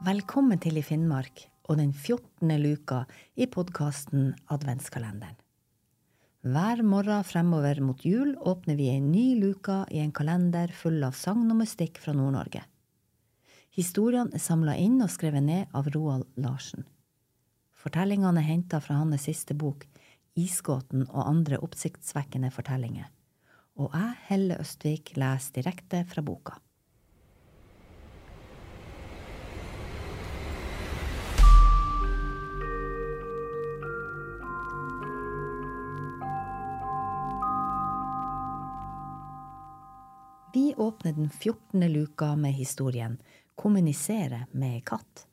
Velkommen til i Finnmark og den 14. luka i podkasten Adventskalenderen. Hver morgen fremover mot jul åpner vi en ny luka i en kalender full av sagn og mystikk fra Nord-Norge. Historiene er samla inn og skrevet ned av Roald Larsen. Fortellingene er henta fra hans siste bok, Isgåten og andre oppsiktsvekkende fortellinger. Og jeg, Helle Østvik, leser direkte fra boka. Vi åpner den 14. luka med historien Kommunisere med ei katt.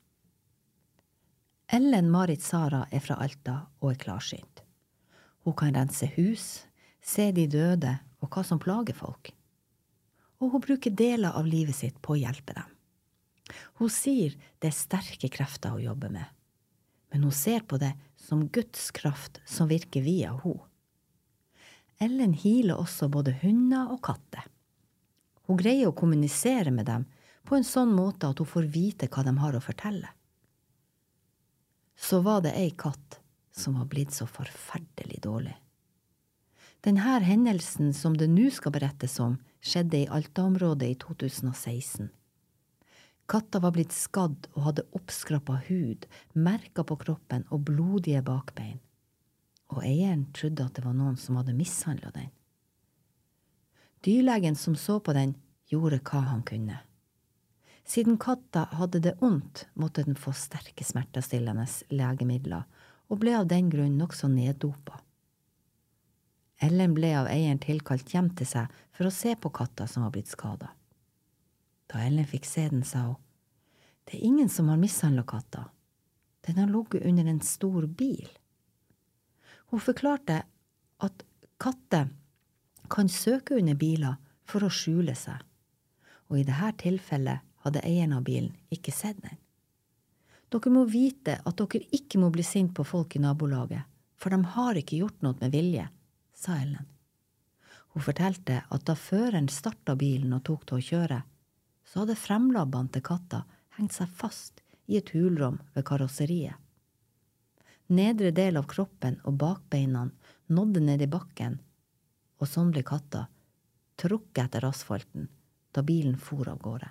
Ellen Marit Sara er fra Alta og er klarsynt. Hun kan rense hus, se de døde og hva som plager folk. Og hun bruker deler av livet sitt på å hjelpe dem. Hun sier det er sterke krefter hun jobber med, men hun ser på det som Guds kraft som virker via henne. Ellen healer også både hunder og katter. Hun greier å kommunisere med dem på en sånn måte at hun får vite hva de har å fortelle. Så var det ei katt som var blitt så forferdelig dårlig. Denne hendelsen som det nå skal berettes om, skjedde i Alta-området i 2016. Katta var blitt skadd og hadde oppskrappa hud, merker på kroppen og blodige bakbein. Og eieren trodde at det var noen som hadde mishandla den. Dyrlegen som så på den, gjorde hva han kunne. Siden katta hadde det ondt, måtte den få sterke smertestillende legemidler, og ble av den grunn nokså neddopa. Ellen ble av eieren tilkalt hjem til seg for å se på katta som var blitt skada. Da Ellen fikk se den, sa hun, det er ingen som har mishandla katta, den har ligget under en stor bil. Hun forklarte at katter kan søke under biler for å skjule seg, og i dette tilfellet hadde eieren av bilen ikke sett den. Dere må vite at dere ikke må bli sint på folk i nabolaget, for de har ikke gjort noe med vilje, sa Ellen. Hun fortalte at da føreren starta bilen og tok til å kjøre, så hadde fremlabbene til katta hengt seg fast i et hulrom ved karosseriet. Nedre del av kroppen og bakbeina nådde ned i bakken og sånn ble katta trukket etter asfalten da bilen for av gårde.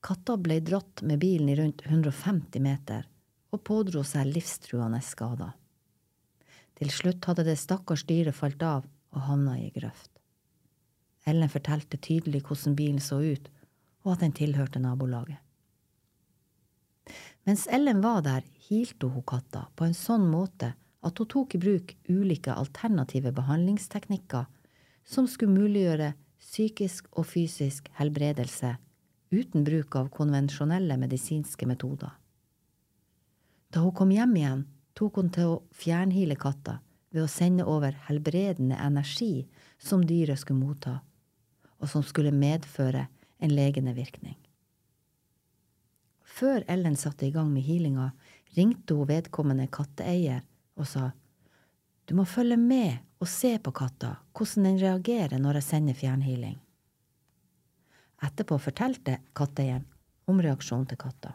Katta ble dratt med bilen i rundt 150 meter og pådro seg livstruende skader. Til slutt hadde det stakkars dyret falt av og havna i ei grøft. Ellen fortalte tydelig hvordan bilen så ut, og at den tilhørte nabolaget. Mens Ellen var der, hilte hun katta på en sånn måte at hun tok i bruk ulike alternative behandlingsteknikker som skulle muliggjøre psykisk og fysisk helbredelse uten bruk av konvensjonelle medisinske metoder. Da hun kom hjem igjen, tok hun til å fjernhile katta ved å sende over helbredende energi som dyret skulle motta, og som skulle medføre en legende virkning. Før Ellen satte i gang med healinga, ringte hun vedkommende katteeier og sa du må følge med og se på katta, hvordan den reagerer når jeg sender fjernhealing. Etterpå fortalte katteeieren om reaksjonen til katta.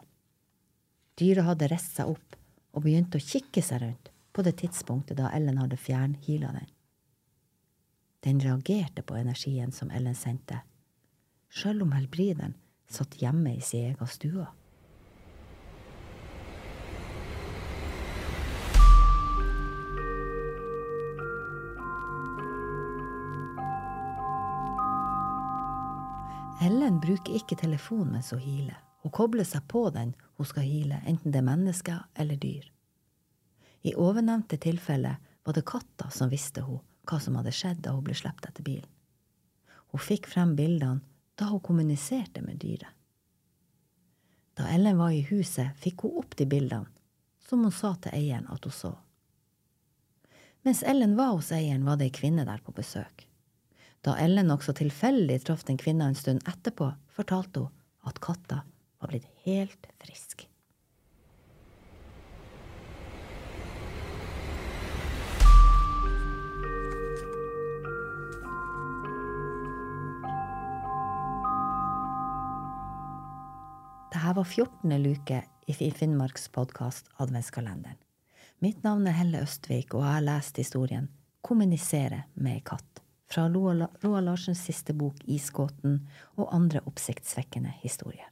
Dyret hadde reist seg opp og begynte å kikke seg rundt på det tidspunktet da Ellen hadde fjernheala den. Den reagerte på energien som Ellen sendte, sjøl om helbrideren satt hjemme i sin egen stue. Ellen bruker ikke telefon mens hun healer. Hun kobler seg på den hun skal heale, enten det er mennesker eller dyr. I ovennevnte tilfelle var det katta som visste hun hva som hadde skjedd da hun ble sluppet etter bilen. Hun fikk frem bildene da hun kommuniserte med dyret. Da Ellen var i huset, fikk hun opp de bildene, som hun sa til eieren at hun så. Mens Ellen var hos eieren, var det ei kvinne der på besøk. Da Ellen også tilfeldig traff den kvinna en stund etterpå, fortalte hun at katta var blitt helt frisk. Dette var 14. luke i Finnmarks podkast Adventskalenderen. Mitt navn er Helle Østvik, og jeg har lest historien Kommunisere med katt fra Roald Larsens siste bok 'Isgåten' og andre oppsiktsvekkende historier.